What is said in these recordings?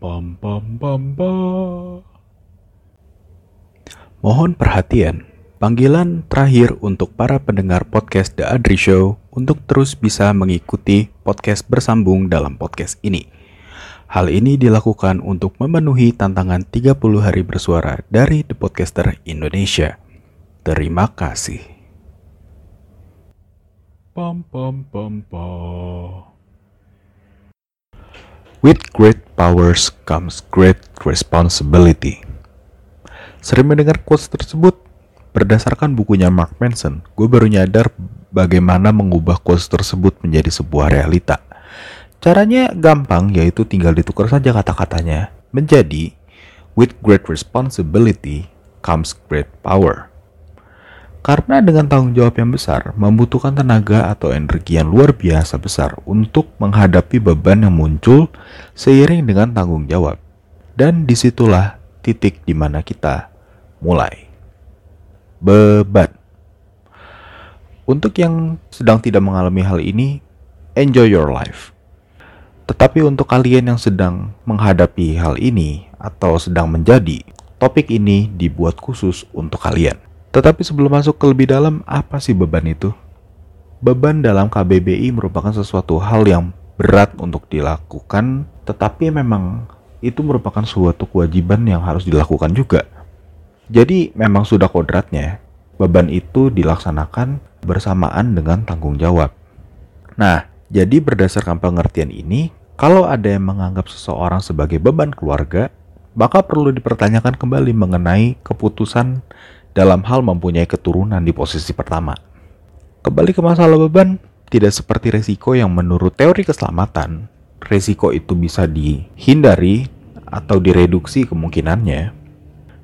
Pam pam pam pam. Mohon perhatian. Panggilan terakhir untuk para pendengar podcast The Adri Show untuk terus bisa mengikuti podcast bersambung dalam podcast ini. Hal ini dilakukan untuk memenuhi tantangan 30 hari bersuara dari The Podcaster Indonesia. Terima kasih. Pam pam pam pam. With great powers comes great responsibility. Sering mendengar quotes tersebut? Berdasarkan bukunya Mark Manson, gue baru nyadar bagaimana mengubah quotes tersebut menjadi sebuah realita. Caranya gampang, yaitu tinggal ditukar saja kata-katanya menjadi With great responsibility comes great power. Karena dengan tanggung jawab yang besar, membutuhkan tenaga atau energi yang luar biasa besar untuk menghadapi beban yang muncul seiring dengan tanggung jawab. Dan di situlah titik di mana kita mulai beban. Untuk yang sedang tidak mengalami hal ini, enjoy your life. Tetapi untuk kalian yang sedang menghadapi hal ini atau sedang menjadi, topik ini dibuat khusus untuk kalian. Tetapi sebelum masuk ke lebih dalam, apa sih beban itu? Beban dalam KBBI merupakan sesuatu hal yang berat untuk dilakukan, tetapi memang itu merupakan suatu kewajiban yang harus dilakukan juga jadi memang sudah kodratnya, beban itu dilaksanakan bersamaan dengan tanggung jawab. Nah, jadi berdasarkan pengertian ini, kalau ada yang menganggap seseorang sebagai beban keluarga, maka perlu dipertanyakan kembali mengenai keputusan dalam hal mempunyai keturunan di posisi pertama. Kembali ke masalah beban, tidak seperti resiko yang menurut teori keselamatan, resiko itu bisa dihindari atau direduksi kemungkinannya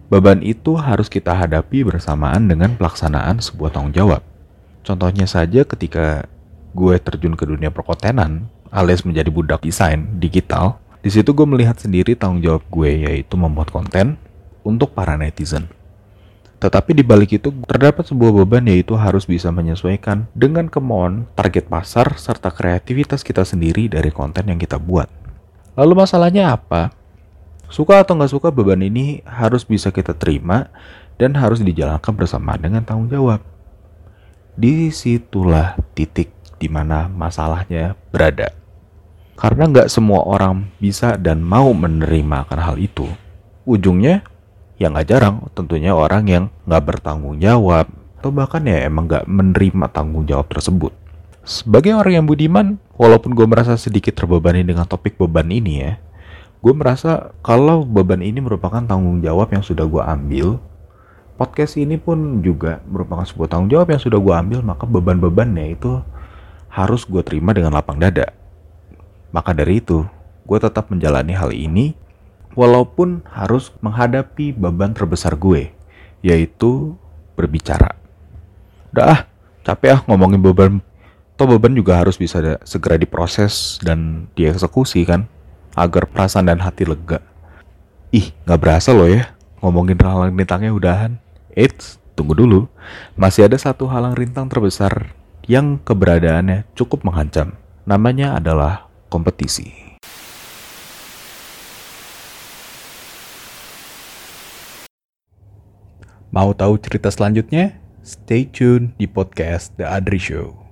Beban itu harus kita hadapi bersamaan dengan pelaksanaan sebuah tanggung jawab. Contohnya saja ketika gue terjun ke dunia perkontenan, alias menjadi budak desain digital, di situ gue melihat sendiri tanggung jawab gue yaitu membuat konten untuk para netizen. Tetapi di balik itu terdapat sebuah beban yaitu harus bisa menyesuaikan dengan kemauan target pasar serta kreativitas kita sendiri dari konten yang kita buat. Lalu masalahnya apa? Suka atau nggak suka beban ini harus bisa kita terima dan harus dijalankan bersama dengan tanggung jawab. Di situlah titik di mana masalahnya berada. Karena nggak semua orang bisa dan mau menerima akan hal itu. Ujungnya, ya nggak jarang tentunya orang yang nggak bertanggung jawab atau bahkan ya emang nggak menerima tanggung jawab tersebut. Sebagai orang yang budiman, walaupun gue merasa sedikit terbebani dengan topik beban ini ya, gue merasa kalau beban ini merupakan tanggung jawab yang sudah gue ambil podcast ini pun juga merupakan sebuah tanggung jawab yang sudah gue ambil maka beban-bebannya itu harus gue terima dengan lapang dada maka dari itu gue tetap menjalani hal ini walaupun harus menghadapi beban terbesar gue yaitu berbicara udah ah capek ah ngomongin beban toh beban juga harus bisa segera diproses dan dieksekusi kan agar perasaan dan hati lega. Ih, nggak berasa loh ya, ngomongin halang rintangnya udahan. Eits, tunggu dulu. Masih ada satu halang rintang terbesar yang keberadaannya cukup mengancam. Namanya adalah kompetisi. Mau tahu cerita selanjutnya? Stay tune di podcast The Adri Show.